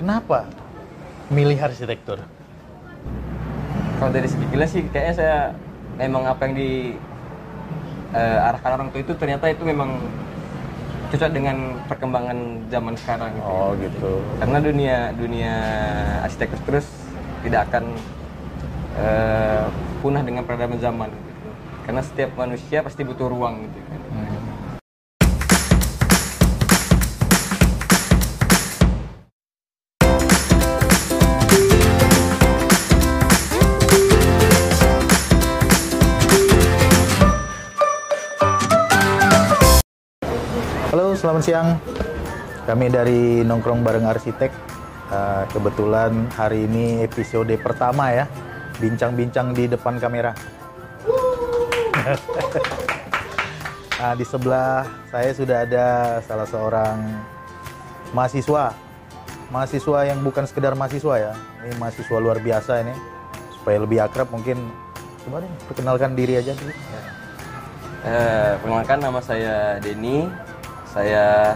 Kenapa milih arsitektur? Kalau dari segi gila sih kayaknya saya memang apa yang di eh, arahkan orang tua itu ternyata itu memang cocok dengan perkembangan zaman sekarang gitu. Oh gitu. Karena dunia dunia arsitektur terus tidak akan eh, punah dengan peradaban zaman gitu. Karena setiap manusia pasti butuh ruang gitu Halo, selamat siang. Kami dari Nongkrong Bareng Arsitek. Eh, kebetulan hari ini episode pertama ya, bincang-bincang di depan kamera. Nah, di sebelah saya sudah ada salah seorang mahasiswa. Mahasiswa yang bukan sekedar mahasiswa ya. Ini mahasiswa luar biasa ini. Supaya lebih akrab mungkin coba deh perkenalkan diri aja dulu. Eh, perkenalkan nama saya Denny. Saya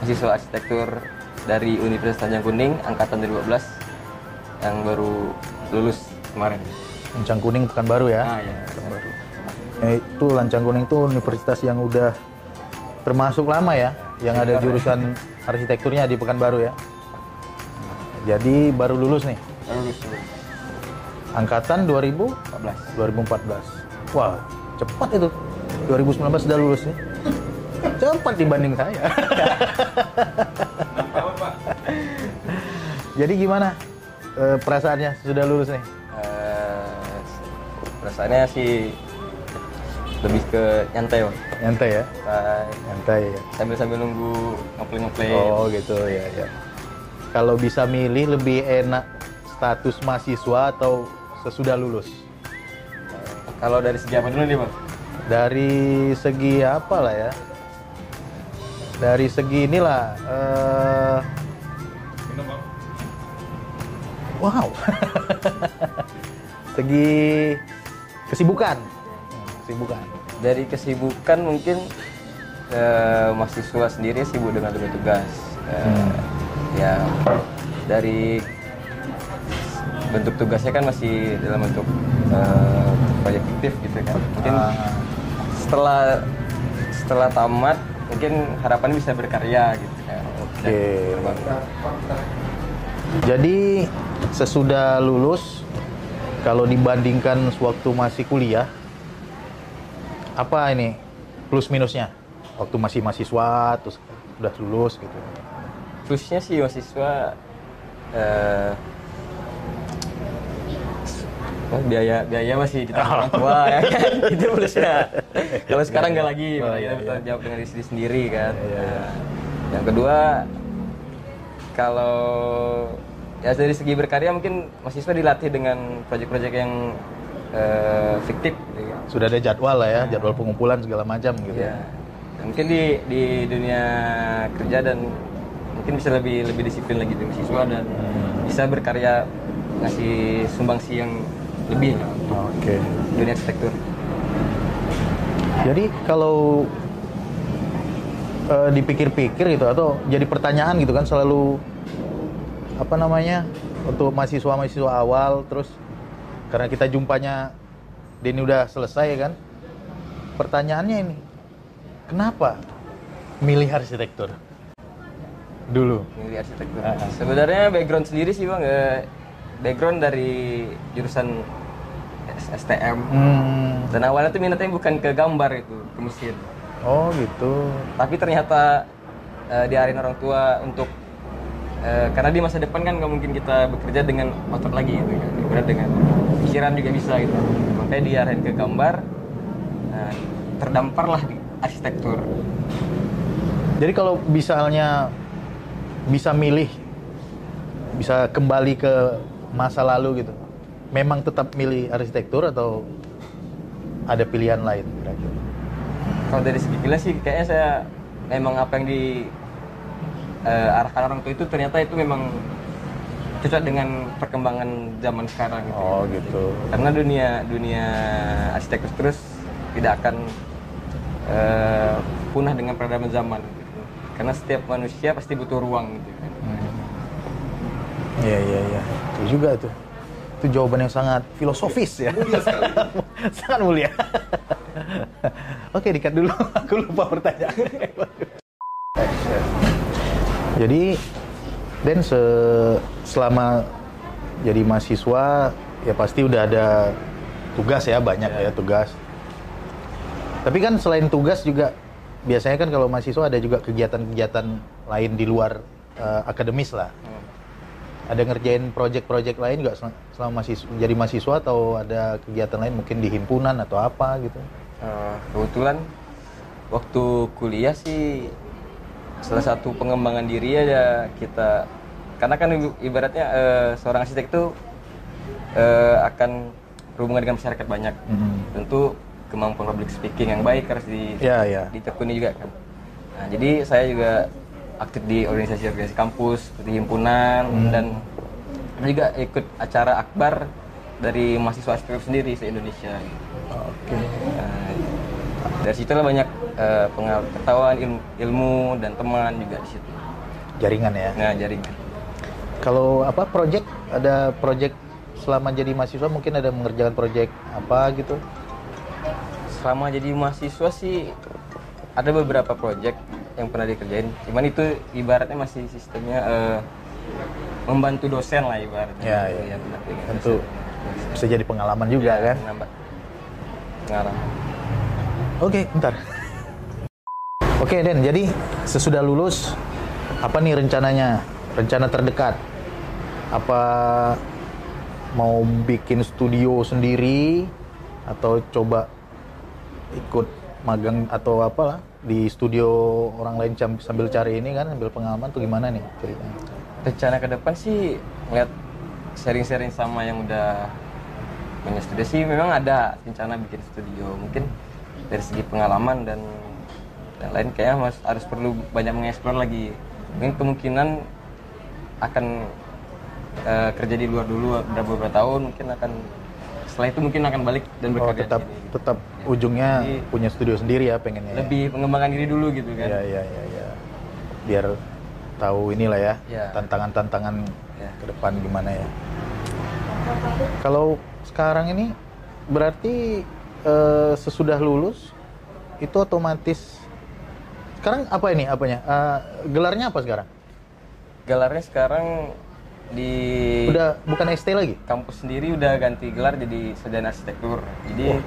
mahasiswa arsitektur dari Universitas Tanjung Kuning angkatan 2012 yang baru lulus kemarin. Kencang kuning bukan baru ya. Ah ya. baru. Eh, itu Lancang Kuning itu universitas yang udah termasuk lama ya, yang ada jurusan arsitekturnya di Pekanbaru ya. Jadi baru lulus nih, Baru lulus angkatan 2000 14. 2014. Wah, cepat itu. 2019 sudah lulus nih. Cepat dibanding saya. Jadi gimana eh, perasaannya sudah lulus nih? Eh, perasaannya sih lebih ke nyantai Bang. Nyantai ya? Nyantai. Nyantai ya. sambil sambil nunggu ngeplay ngeplay Oh gitu ya ya. Kalau bisa milih lebih enak status mahasiswa atau sesudah lulus? kalau dari segi apa dulu nih bang Dari segi apa lah ya? Dari segi inilah. eh, wow. segi kesibukan. Kesibukan. dari kesibukan mungkin eh, mahasiswa sendiri sibuk dengan tugas tugas Eh, Hmm. ya dari bentuk tugasnya kan masih dalam bentuk eh, proyek fiktif gitu kan mungkin Ah. setelah setelah tamat mungkin harapan bisa berkarya gitu kan Oke. Terbang. Jadi sesudah lulus, kalau dibandingkan sewaktu masih kuliah, apa ini plus minusnya? Waktu masih mahasiswa, terus udah lulus gitu. plusnya sih mahasiswa eh, oh, biaya biaya masih kita orang tua ya kan itu plusnya kalau sekarang nggak lagi Oh, iya, kita iya. bertanggung jawab dengan diri sendiri kan Iya, iya. Nah, yang kedua kalau ya dari segi berkarya mungkin mahasiswa dilatih dengan proyek-proyek yang eh, fiktif gitu kan. Sudah ada jadwal lah ya, jadwal pengumpulan segala macam gitu. Ya. Dan mungkin di di dunia kerja dan mungkin bisa lebih lebih disiplin lagi di mahasiswa dan Hmm. bisa berkarya ngasih sumbangsi yang lebih Oke. di dunia arsitektur. Jadi kalau eh, dipikir-pikir gitu atau jadi pertanyaan gitu kan selalu apa namanya untuk mahasiswa-mahasiswa awal terus karena kita jumpanya Denny udah selesai ya kan pertanyaannya ini kenapa milih arsitektur dulu Milih arsitektur. Sebenarnya background sendiri sih bang, eh, background dari jurusan STM. hmm. Dan awalnya tuh minatnya bukan ke gambar itu, ke mesin. oh gitu Tapi ternyata eh, diarahin orang tua untuk eh, karena di masa depan kan nggak mungkin kita bekerja dengan otot lagi gitu kan. Ibarat dengan pikiran juga bisa gitu. Makanya diarahin ke gambar, nah, terdamparlah di arsitektur. Jadi kalau misalnya bisa milih, bisa kembali ke masa lalu gitu, memang tetap milih arsitektur atau ada pilihan lain? kira-kira? Kalau dari segi gila sih kayaknya saya memang apa yang di eh, arahkan orang tua itu ternyata itu memang cocok dengan perkembangan zaman sekarang gitu. Oh gitu. Karena dunia dunia arsitektur terus tidak akan eh, punah dengan peradaban zaman gitu. Karena setiap manusia pasti butuh ruang gitu kan. Iya iya iya. Itu juga tuh. Itu jawaban yang sangat filosofis ya. sangat mulia. Oke, dikat dulu. Aku lupa pertanyaan. Jadi Dan se selama jadi mahasiswa ya pasti udah ada tugas ya banyak ya tugas. Tapi kan selain tugas juga biasanya kan kalau mahasiswa ada juga kegiatan-kegiatan lain di luar eh, akademis lah. Ada ngerjain project-project lain nggak sel- selama mahasiswa, jadi mahasiswa atau ada kegiatan lain mungkin di himpunan atau apa gitu? Eh, kebetulan waktu kuliah sih salah satu pengembangan diri ya kita karena kan ibaratnya eh, seorang arsitek itu eh, akan berhubungan dengan masyarakat banyak Mhm. tentu kemampuan public speaking yang baik harus di, Ya ya. ditekuni juga kan nah, jadi saya juga aktif di organisasi-organisasi kampus seperti himpunan dan ada juga ikut acara akbar dari mahasiswa arsitek sendiri se Indonesia. Oke. Nah, dari situlah banyak eh, pengetahuan ilmu, ilmu dan teman juga di situ. Jaringan ya. Nah, jaringan. Kalau apa project ada project selama jadi mahasiswa mungkin ada mengerjakan project apa gitu? Selama jadi mahasiswa sih ada beberapa project yang pernah dikerjain. Cuman itu ibaratnya masih sistemnya eh, membantu dosen lah ibaratnya. Ya, Gitu, ya. pendampingan Tentu dosen. bisa jadi pengalaman juga Ya, kan? menambah pengalaman. Oke, bentar. Oke, Den. Jadi sesudah lulus, apa nih rencananya? Rencana terdekat? Apa mau bikin studio sendiri atau coba ikut magang atau apalah di studio orang lain sambil cari ini kan, sambil pengalaman tuh gimana nih ceritanya? Rencana ke depan sih ngeliat sharing-sharing sama yang udah punya studio sih memang ada rencana bikin studio mungkin dari segi pengalaman dan dan lain kayaknya mas harus perlu banyak mengeksplor lagi mungkin kemungkinan akan eh, kerja di luar dulu beberapa tahun mungkin akan setelah itu mungkin akan balik dan Oh, bekerja tetap di sini. tetap ujungnya Jadi- punya studio sendiri ya pengennya. ya? lebih mengembangkan diri dulu gitu kan Iya iya iya ya. Biar tahu inilah ya Iya. tantangan-tantangan Iya. ke depan gimana ya. Kalau sekarang ini berarti eh, sesudah lulus itu otomatis sekarang apa ini apanya? Eh, gelarnya apa sekarang? gelarnya sekarang di Udah bukan ST lagi? kampus sendiri udah ganti gelar jadi sarjana arsitektur jadi Oh.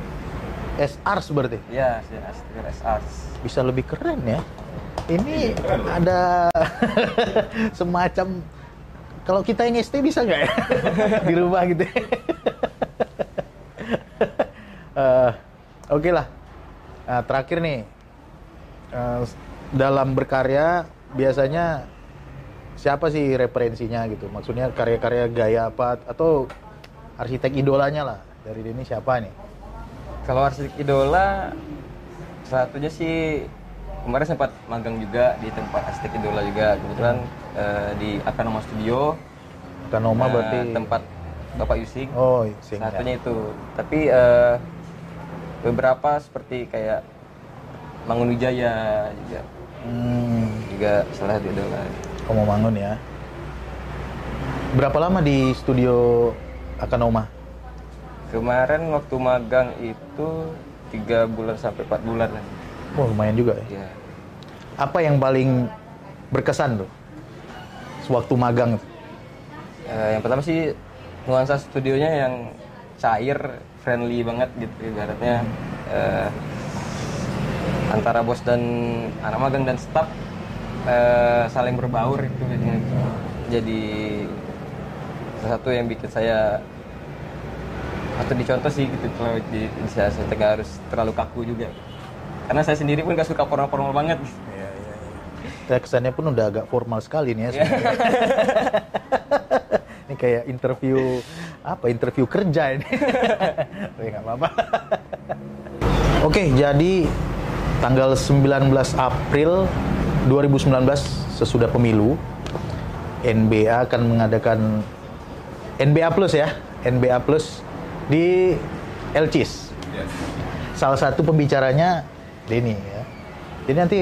SARS berarti? ya sarjana arsitektur SARS Bisa lebih keren ya. Ini ada semacam kalau kita yang ST bisa nggak ya di rumah gitu? Eh, Oke lah. Nah, terakhir nih eh, dalam berkarya biasanya siapa sih referensinya gitu? Maksudnya karya-karya gaya apa? Atau arsitek idolanya lah dari ini siapa nih? kalau arsitek idola satunya sih kemarin sempat magang juga di tempat arsitek idola juga. Kebetulan eh, di Akanoma Studio. Kanoma eh, berarti tempat Bapak Yusing. Oh, sing satunya itu. Tapi eh, beberapa seperti kayak Mangun Wijaya juga. Hmm, juga salah satu idola kamu bangun ya. Berapa lama di studio Akanoma? kemarin waktu magang itu tiga bulan sampai empat bulan lah Oh, lumayan juga ya. ya Apa yang paling berkesan tuh? Sewaktu magang. Eh, yang pertama sih nuansa studionya yang cair, friendly banget gitu ibaratnya eh, antara bos dan anak magang dan staff eh, saling berbaur itu jadinya. jadi satu yang bikin saya atau dicontoh sih gitu kalau di, saya, saya harus terlalu kaku juga karena saya sendiri pun gak suka formal-formal banget Iya, iya, iya. Ya, kesannya pun udah agak formal sekali nih ya. sebenarnya. ini kayak interview apa? Interview kerja ini. Tapi nggak apa-apa. Oke, jadi tanggal 19 April 2019 sesudah pemilu NBA akan mengadakan NBA Plus ya, NBA Plus di Elcis. Salah satu pembicaranya Denny ya. Jadi nanti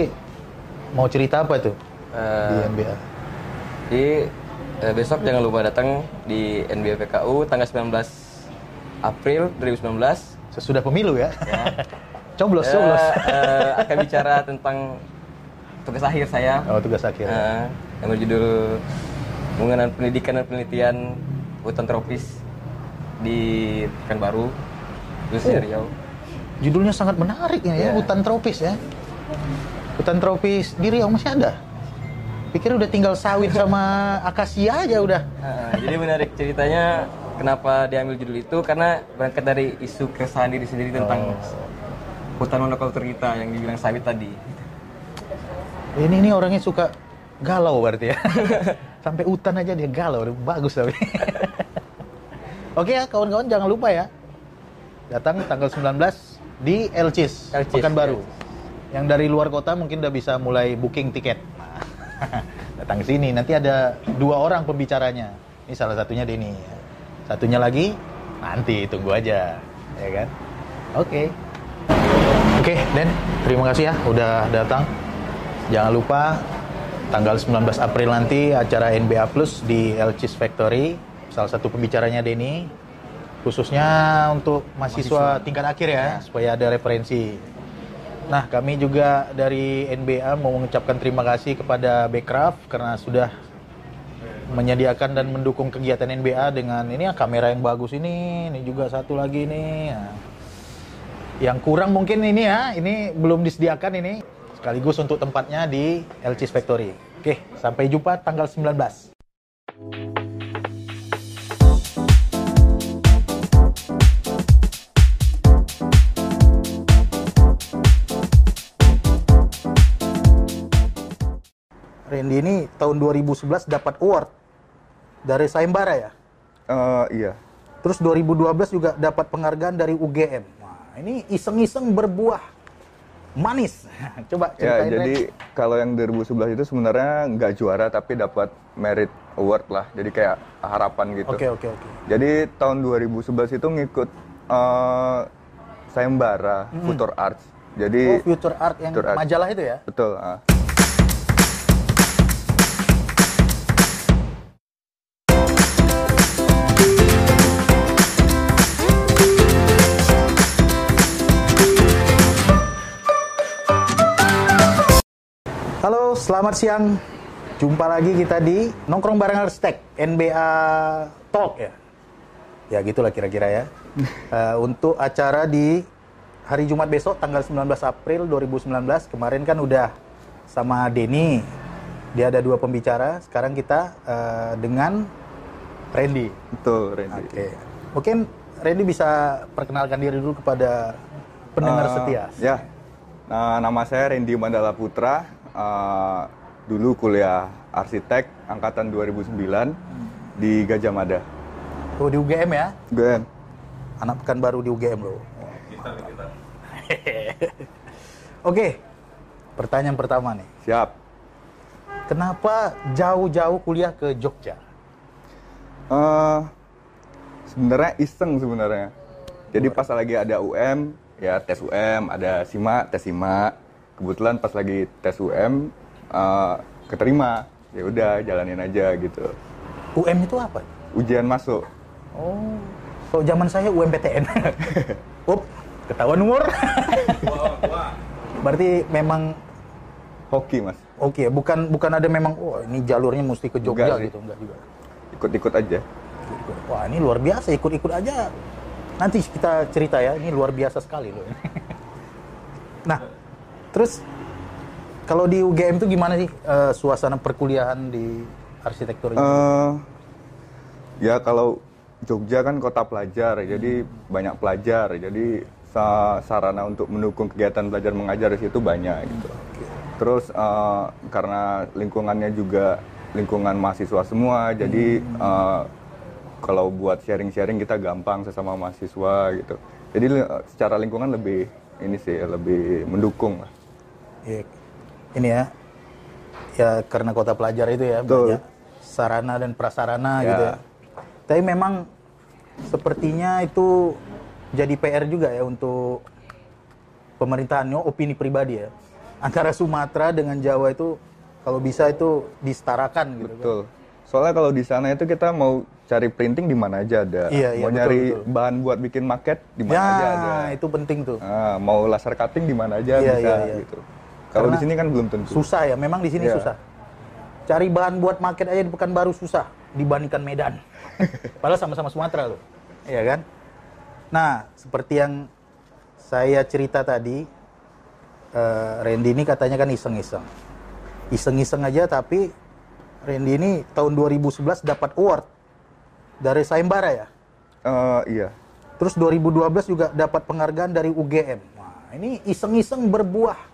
mau cerita apa tuh di Eh, NBA? Jadi Eh, besok jangan lupa datang di NBPKU tanggal 19 April 2019. Sesudah pemilu ya. Ya. coblos, coblos. eh, akan bicara tentang tugas akhir saya Oh, tugas akhir. eh, yang berjudul mengenai pendidikan dan penelitian hutan tropis di Pekanbaru, khususnya Oh. Riau. Judulnya sangat menarik ya, ya, Ya. hutan tropis ya. Hutan tropis di Riau masih ada. Pikir udah tinggal sawit sama akasia aja udah. Nah, jadi menarik ceritanya kenapa diambil judul itu karena berangkat dari isu keresahan diri sendiri tentang hutan monokultur kita yang dibilang sawit tadi. Ini ini orangnya suka galau berarti ya. Sampai hutan aja dia galau, bagus tapi. Oke ya, kawan-kawan jangan lupa ya. Datang tanggal 19 di Elcis, Elcis, Pekanbaru. Elcis. Yang dari luar kota mungkin udah bisa mulai booking tiket. Datang ke sini, nanti ada dua orang pembicaranya. Ini salah satunya Denny. Satunya lagi nanti tunggu aja, ya kan? Oke. Oke, Den, terima kasih ya udah datang. Jangan lupa tanggal 19 April nanti acara NBA Plus di Elcis Factory. Salah satu pembicaranya Denny, khususnya untuk mahasiswa, tingkat akhir ya, supaya ada referensi. Nah, kami juga dari NBA mau mengucapkan terima kasih kepada Backcraft karena sudah menyediakan dan mendukung kegiatan NBA dengan ini ya kamera yang bagus ini, ini juga satu lagi nih. Nah, yang kurang mungkin ini ya, ini belum disediakan ini. Sekaligus untuk tempatnya di Elcis Factory. Oke, sampai jumpa tanggal 19. Randy ini tahun 2011 dapat award dari Sayembara ya. Eh, iya. Terus 2012 juga dapat penghargaan dari UGM. Wah, ini iseng-iseng berbuah manis. Coba Ya, ceritain. jadi Ren. kalau yang 2011 itu sebenarnya nggak juara tapi dapat merit award lah. Jadi kayak harapan gitu. Oke, oke, oke. Jadi tahun 2011 itu ngikut eh sayembara Future Arts. Jadi Oh, Future Art yang Future Art. majalah itu ya? betul. ah. Selamat siang. Jumpa lagi kita di Nongkrong Bareng Arstek, NBA Talk ya. Ya gitulah kira-kira ya. Eh, untuk acara di hari Jumat besok tanggal 19 April 2019 kemarin kan udah sama Denny. Dia ada dua pembicara. Sekarang kita eh, dengan Randy. Betul, Randy. Oke. Mungkin Randy bisa perkenalkan diri dulu kepada pendengar Eh, setia. Ya. Nah, nama saya Randy Mandala Putra. Eh, dulu kuliah arsitek angkatan 2009 di Gajah Mada. Oh di UGM ya? GM. Anak pekan baru di UGM loh. Oke, pertanyaan pertama nih. Siap. Kenapa jauh-jauh kuliah ke Jogja? Eh, sebenarnya iseng sebenarnya. Jadi pas lagi ada UM, ya tes UM, ada SIMA, tes SIMA. Kebetulan pas lagi tes UM eh, keterima. Ya udah jalanin aja gitu. UM itu apa? Ujian masuk. Oh, kalau zaman saya UMPTN. Up, ketahuan umur. Berarti memang Hoki, Mas. oke, bukan bukan ada memang oh ini jalurnya mesti ke Jogja Enggak gitu, enggak juga. Ikut-ikut aja. Wah, ini luar biasa ikut-ikut aja. Nanti kita cerita ya, ini luar biasa sekali loh. nah, terus kalau di UGM itu gimana sih eh, suasana perkuliahan di arsitektur ini? eh ya kalau Jogja kan kota pelajar, jadi banyak pelajar, jadi sa- sarana untuk mendukung kegiatan belajar mengajar di situ banyak gitu. Terus eh, karena lingkungannya juga lingkungan mahasiswa semua, jadi eh, kalau buat sharing-sharing kita gampang sesama mahasiswa gitu. Jadi secara lingkungan lebih ini sih lebih mendukung lah. Ya, ini ya, ya karena kota pelajar itu ya Betul. banyak sarana dan prasarana Ya. gitu ya. Tapi memang sepertinya itu jadi PR juga ya untuk pemerintahannya opini pribadi ya. Antara Sumatera dengan Jawa itu kalau bisa itu disetarakan gitu kan. Betul. Soalnya kalau di sana itu kita mau cari printing di mana aja ada. Iya, iya, mau betul, nyari betul. bahan buat bikin market di mana ya, aja ada. itu penting tuh. Ah, mau laser cutting di mana aja Iya, bisa iya, iya. gitu. Kalau di sini kan belum tentu. Susah ya, memang di sini Iya. susah. Cari bahan buat market aja di Pekanbaru susah dibandingkan Medan. Padahal sama-sama Sumatera loh. Iya kan? Nah, seperti yang saya cerita tadi, eh, Randy ini katanya kan iseng-iseng. Iseng-iseng aja tapi Randy ini tahun 2011 dapat award dari Sayembara ya. Eh, iya. Terus 2012 juga dapat penghargaan dari UGM. Wah, ini iseng-iseng berbuah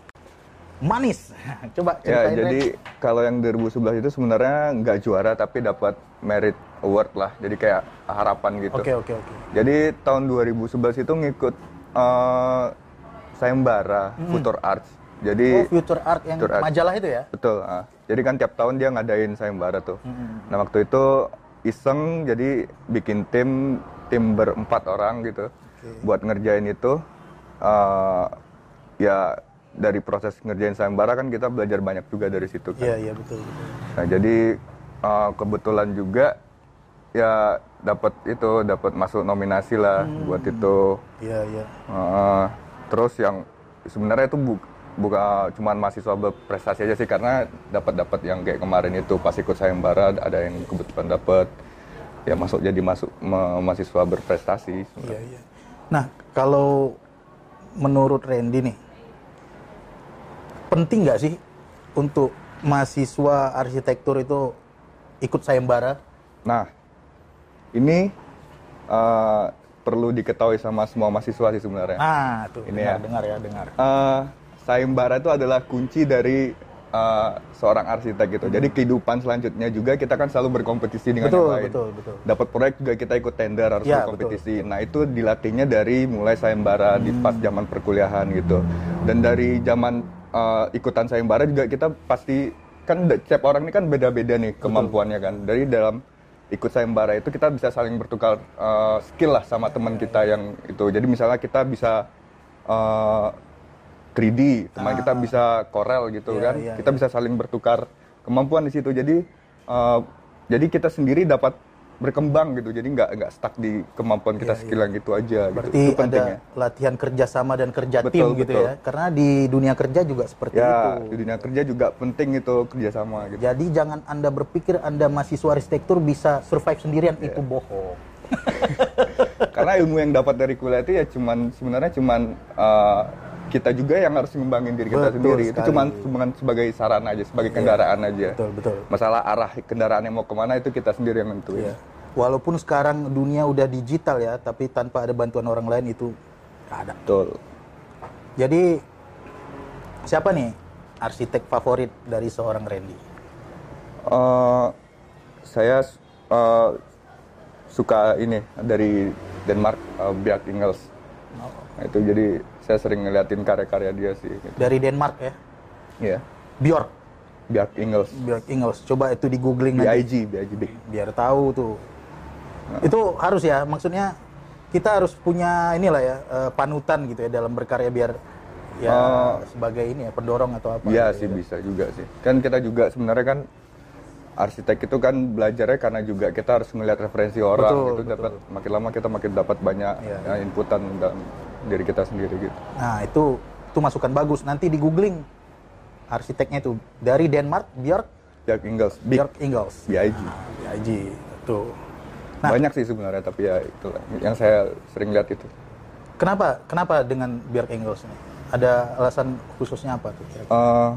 manis. Coba Ya, ceritain jadi Ren. kalau yang 2011 itu sebenarnya nggak juara tapi dapat merit award lah. Jadi kayak harapan gitu. Oke, oke, oke. Jadi tahun 2011 itu ngikut eh Sayembara Future Arts. Jadi Oh, Future Art yang Future Art. majalah itu ya? betul. ah. Jadi kan tiap tahun dia ngadain Sayembara tuh. Nah waktu itu iseng jadi bikin tim tim berempat orang gitu buat ngerjain itu. eh, ya dari proses ngerjain Sayembara kan kita belajar banyak juga dari situ kan. Iya, iya betul. betul. Nah jadi eh, kebetulan juga ya dapat itu dapat masuk nominasi lah buat itu. Iya, iya. Heeh. terus yang sebenarnya itu bu, bukan cuma mahasiswa berprestasi aja sih karena dapat dapat yang kayak kemarin itu pas ikut sayembara ada yang kebetulan dapat ya masuk jadi masuk ma- mahasiswa berprestasi. Iya, iya. Nah, kalau menurut Randy nih, penting nggak sih untuk mahasiswa arsitektur itu ikut sayembara? Nah ini eh, perlu diketahui sama semua mahasiswa sih sebenarnya. Nah, tuh Ini dengar, ya. dengar ya, dengar. Eh, sayembara itu adalah kunci dari eh, seorang arsitek gitu. Jadi kehidupan selanjutnya juga kita kan selalu berkompetisi dengan Betul, yang lain. betul, betul. Dapat proyek juga kita ikut tender harus Ya, berkompetisi. Nah itu dilatihnya dari mulai sayembara di Hmm. pas zaman perkuliahan gitu. Dan dari zaman eh, ikutan sayembara juga kita pasti kan setiap orang ini kan beda-beda nih kemampuannya kan. Dari dalam ikut sayembara itu kita bisa saling bertukar eh, skill lah sama teman kita yang itu. Jadi misalnya kita bisa eh, 3D, teman kita bisa Corel gitu Iya, kan. iya, kita bisa saling bertukar kemampuan di situ. Jadi eh, jadi kita sendiri dapat berkembang gitu. Jadi nggak nggak stuck di kemampuan kita skill yang gitu aja. Iya, Berarti gitu. Itu penting ada ya. latihan kerjasama dan kerja Betul, tim gitu betul. ya. Karena di dunia kerja juga seperti Ya, itu. di dunia kerja juga penting itu kerjasama gitu. Jadi jangan Anda berpikir Anda mahasiswa arsitektur bisa survive sendirian, Iya. itu bohong. Karena ilmu yang dapat dari kuliah itu ya cuman sebenarnya cuman eh, kita juga yang harus ngembangin diri kita Betul sendiri. Itu sekali. cuman cuman sebagai sarana aja, sebagai kendaraan aja. Betul, betul. Masalah arah kendaraan yang mau ke mana itu kita sendiri yang nentuin. Iya. Walaupun sekarang dunia udah digital ya, tapi tanpa ada bantuan orang lain itu ada. Betul. Jadi siapa nih arsitek favorit dari seorang Randy? Eh, saya eh, suka ini dari Denmark, uh, Ingels. Nah, itu jadi saya sering ngeliatin karya-karya dia sih. gitu. Dari Denmark ya, Iya, Bjork. Bjark Ingels. Bjork Ingels. Coba itu di googling nanti. BIG, BIG big. biar tahu tuh. Itu harus ya, maksudnya kita harus punya inilah ya eh, panutan gitu ya dalam berkarya biar ya Oh. sebagai ini ya pendorong atau apa. Iya gitu sih ya. bisa juga sih. Kan kita juga sebenarnya kan arsitek itu kan belajarnya karena juga kita harus melihat referensi orang Betul, itu betul. dapat makin lama kita makin dapat banyak Iya. ya, inputan dalam diri kita sendiri gitu. Nah itu itu masukan bagus. Nanti di googling arsiteknya itu dari Denmark Bjork Bjark Ingels, big Bjork Ingels. BIG. BIG tuh. Nah. Banyak sih sebenarnya tapi ya itu yang saya sering lihat itu. Kenapa kenapa dengan Bjork Ingels ini? Ada alasan khususnya apa tuh? Eh,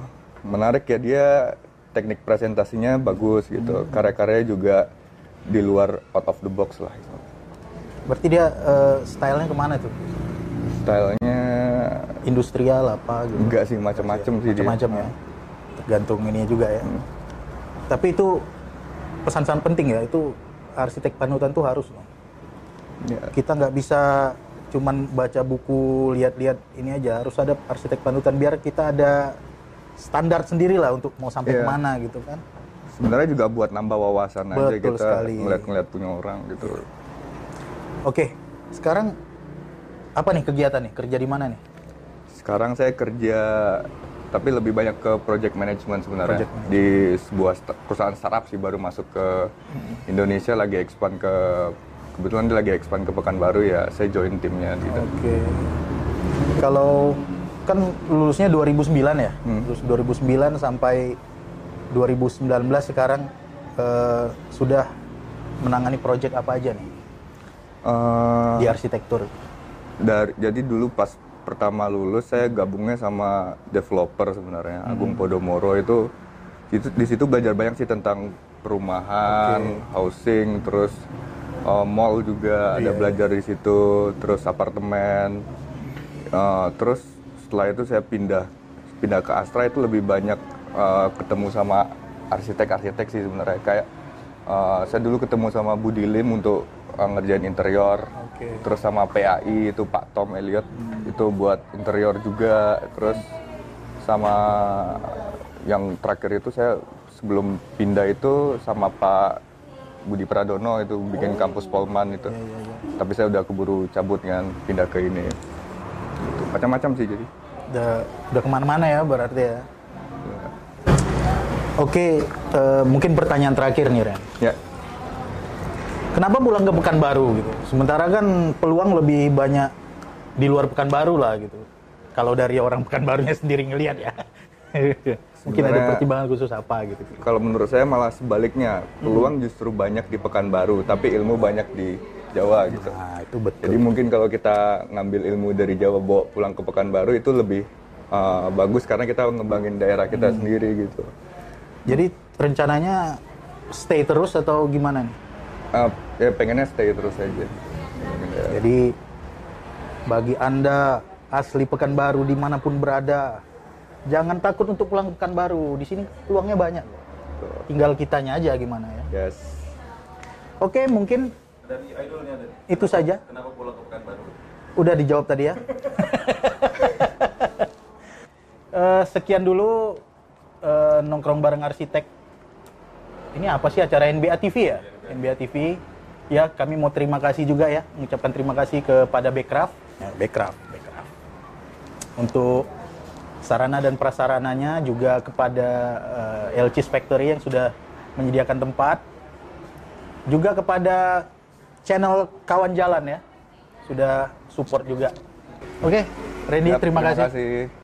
menarik ya dia teknik presentasinya bagus gitu. Hmm. Karya-karyanya juga di luar out of the box lah. Gitu. Berarti dia eh, stylenya ke mana tuh? Stylenya Industrial apa gitu? enggak sih macam-macam sih macam-macam ya tergantung ini juga ya tapi itu pesan-pesan penting ya itu arsitek panutan tuh harus loh. Ya. kita nggak bisa cuman baca buku lihat-lihat ini aja harus ada arsitek panutan biar kita ada standar sendiri lah untuk mau sampai Iya. ke mana gitu kan Sebenarnya juga buat nambah wawasan aja Betul kita sekali. ngeliat-ngeliat punya orang gitu. oke sekarang apa nih kegiatan nih kerja di mana nih Sekarang saya kerja tapi lebih banyak ke project management sebenarnya Project di sebuah sta- perusahaan startup sih baru masuk ke Indonesia lagi expand ke kebetulan dia lagi expand ke Pekanbaru ya saya join timnya gitu. Oke. Kalau kan lulusnya 2009 ya, Hmm. lulus 2009 sampai 2019 sekarang eh, sudah menangani project apa aja nih? Eh, di arsitektur? dari jadi dulu pas pertama lulus saya gabungnya sama developer sebenarnya Agung Podomoro itu itu di situ belajar banyak sih tentang perumahan, housing, terus uh, mall juga ada belajar di situ, terus apartemen, Uh, terus setelah itu saya pindah pindah ke Astra itu lebih banyak uh, ketemu sama arsitek-arsitek sih sebenarnya. Kayak uh, saya dulu ketemu sama Budi Lim untuk uh, ngerjain interior Oke. terus sama PAI itu Pak Tom Elliot itu buat interior juga. Terus sama yang terakhir itu saya sebelum pindah itu sama Pak Budi Pradono itu bikin kampus Polman itu. Tapi saya udah keburu cabut kan pindah ke ini. Macam-macam sih jadi Udah, udah ke mana-mana ya berarti ya. Oke, eh, mungkin pertanyaan terakhir nih Ren. ya Kenapa pulang ke Pekanbaru gitu? Sementara kan peluang lebih banyak di luar Pekanbaru lah gitu. Kalau dari orang Pekanbarunya sendiri ngelihat ya. Mungkin ada pertimbangan khusus apa gitu. kalau menurut saya malah sebaliknya peluang justru banyak di Pekanbaru tapi ilmu banyak di Jawa gitu Nah, itu betul. Jadi mungkin kalau kita ngambil ilmu dari Jawa bawa pulang ke Pekanbaru itu lebih uh, bagus karena kita ngembangin daerah kita sendiri gitu. Jadi rencananya stay terus atau gimana nih? Uh, ya pengennya stay terus aja. Jadi bagi anda asli Pekanbaru di mana pun berada, jangan takut untuk pulang ke Pekanbaru. Di sini peluangnya banyak. loh. Tinggal kitanya aja gimana ya. Yes. Oke, mungkin itu saja. Kenapa pulang ke Pekanbaru? Udah dijawab tadi ya. Eh, sekian dulu eh, nongkrong bareng arsitek. Ini apa sih acara NBA TV ya? NBA TV. Ya, kami mau terima kasih juga ya, mengucapkan terima kasih kepada Backcraft. Ya, Backcraft, Backcraft. Untuk sarana dan prasarananya juga kepada eh, LC's Factory yang sudah menyediakan tempat. Juga kepada channel kawan jalan ya, sudah support juga. Oke, Randy, Yap, terima, kasih. kasih.